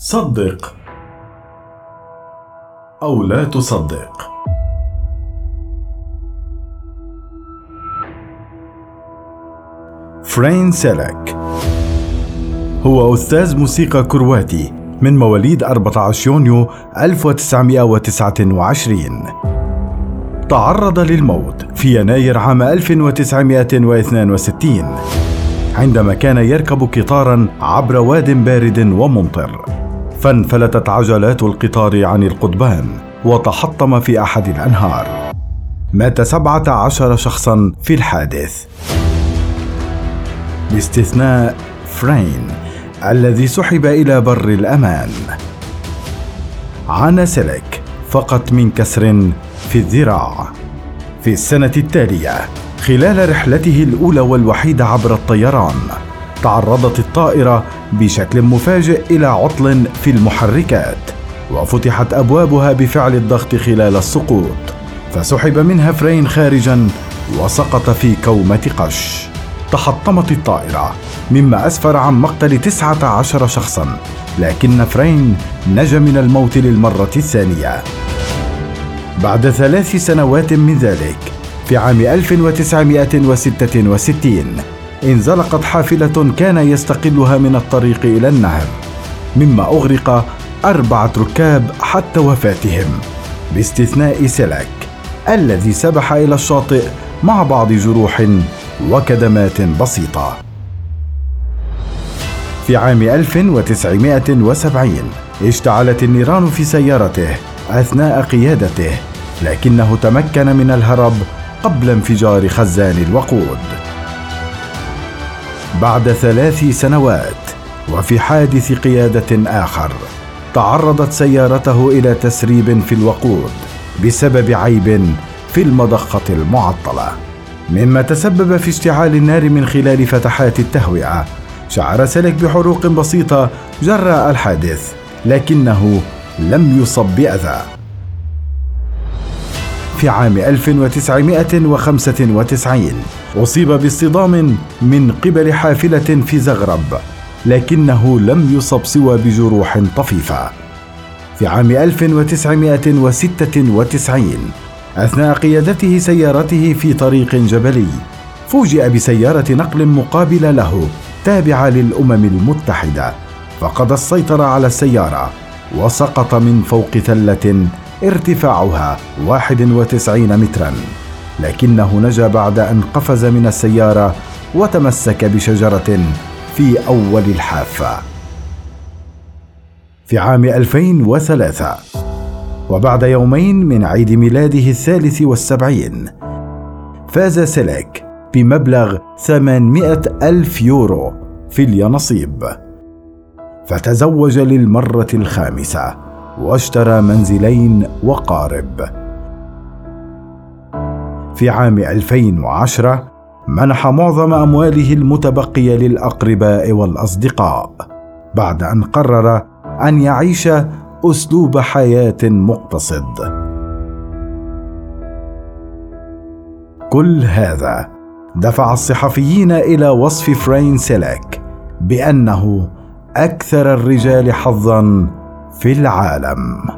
صدق أو لا تصدق. فرين سيلك هو أستاذ موسيقى كرواتي من مواليد 14 يونيو 1929 تعرض للموت في يناير عام 1962 عندما كان يركب قطارا عبر واد بارد وممطر. فانفلتت عجلات القطار عن القضبان وتحطم في أحد الأنهار. مات سبعة عشر شخصا في الحادث. باستثناء فرين الذي سحب إلى بر الأمان. عانى سيلك فقط من كسر في الذراع. في السنة التالية خلال رحلته الأولى والوحيدة عبر الطيران تعرضت الطائرة بشكل مفاجئ إلى عطل في المحركات وفتحت أبوابها بفعل الضغط خلال السقوط فسحب منها فرين خارجا وسقط في كومة قش. تحطمت الطائرة مما أسفر عن مقتل 19 شخصا لكن فرين نجا من الموت للمرة الثانية. بعد ثلاث سنوات من ذلك في عام 1966 انزلقت حافلة كان يستقلها من الطريق إلى النهر مما أغرق أربعة ركاب حتى وفاتهم باستثناء سيلك الذي سبح إلى الشاطئ مع بعض جروح وكدمات بسيطة. في عام 1970 اشتعلت النيران في سيارته أثناء قيادته لكنه تمكن من الهرب قبل انفجار خزان الوقود. بعد ثلاث سنوات وفي حادث قيادة آخر تعرضت سيارته إلى تسريب في الوقود بسبب عيب في المضخة المعطلة. مما تسبب في اشتعال النار من خلال فتحات التهوئة شعر سلك بحروق بسيطة جراء الحادث لكنه لم يصب بأذى. في عام 1995 أصيب باصطدام من قبل حافلة في زغرب لكنه لم يصب سوى بجروح طفيفة. في عام 1996 أثناء قيادته سيارته في طريق جبلي فوجئ بسيارة نقل مقابلة له تابعة للأمم المتحدة فقد السيطرة على السيارة وسقط من فوق ثلة ارتفاعها 91 مترا. لكنه نجا بعد أن قفز من السيارة وتمسك بشجرة في أول الحافة. في عام 2003 وبعد يومين من عيد ميلاده الثالث والسبعين فاز سيليك بمبلغ 800 ألف يورو في اليانصيب. فتزوج للمرة الخامسة. واشترى منزلين وقارب. في عام 2010 منح معظم أمواله المتبقية للأقرباء والأصدقاء بعد أن قرر أن يعيش أسلوب حياة مقتصد. كل هذا دفع الصحفيين إلى وصف فرين سيلك بأنه أكثر الرجال حظا في العالم.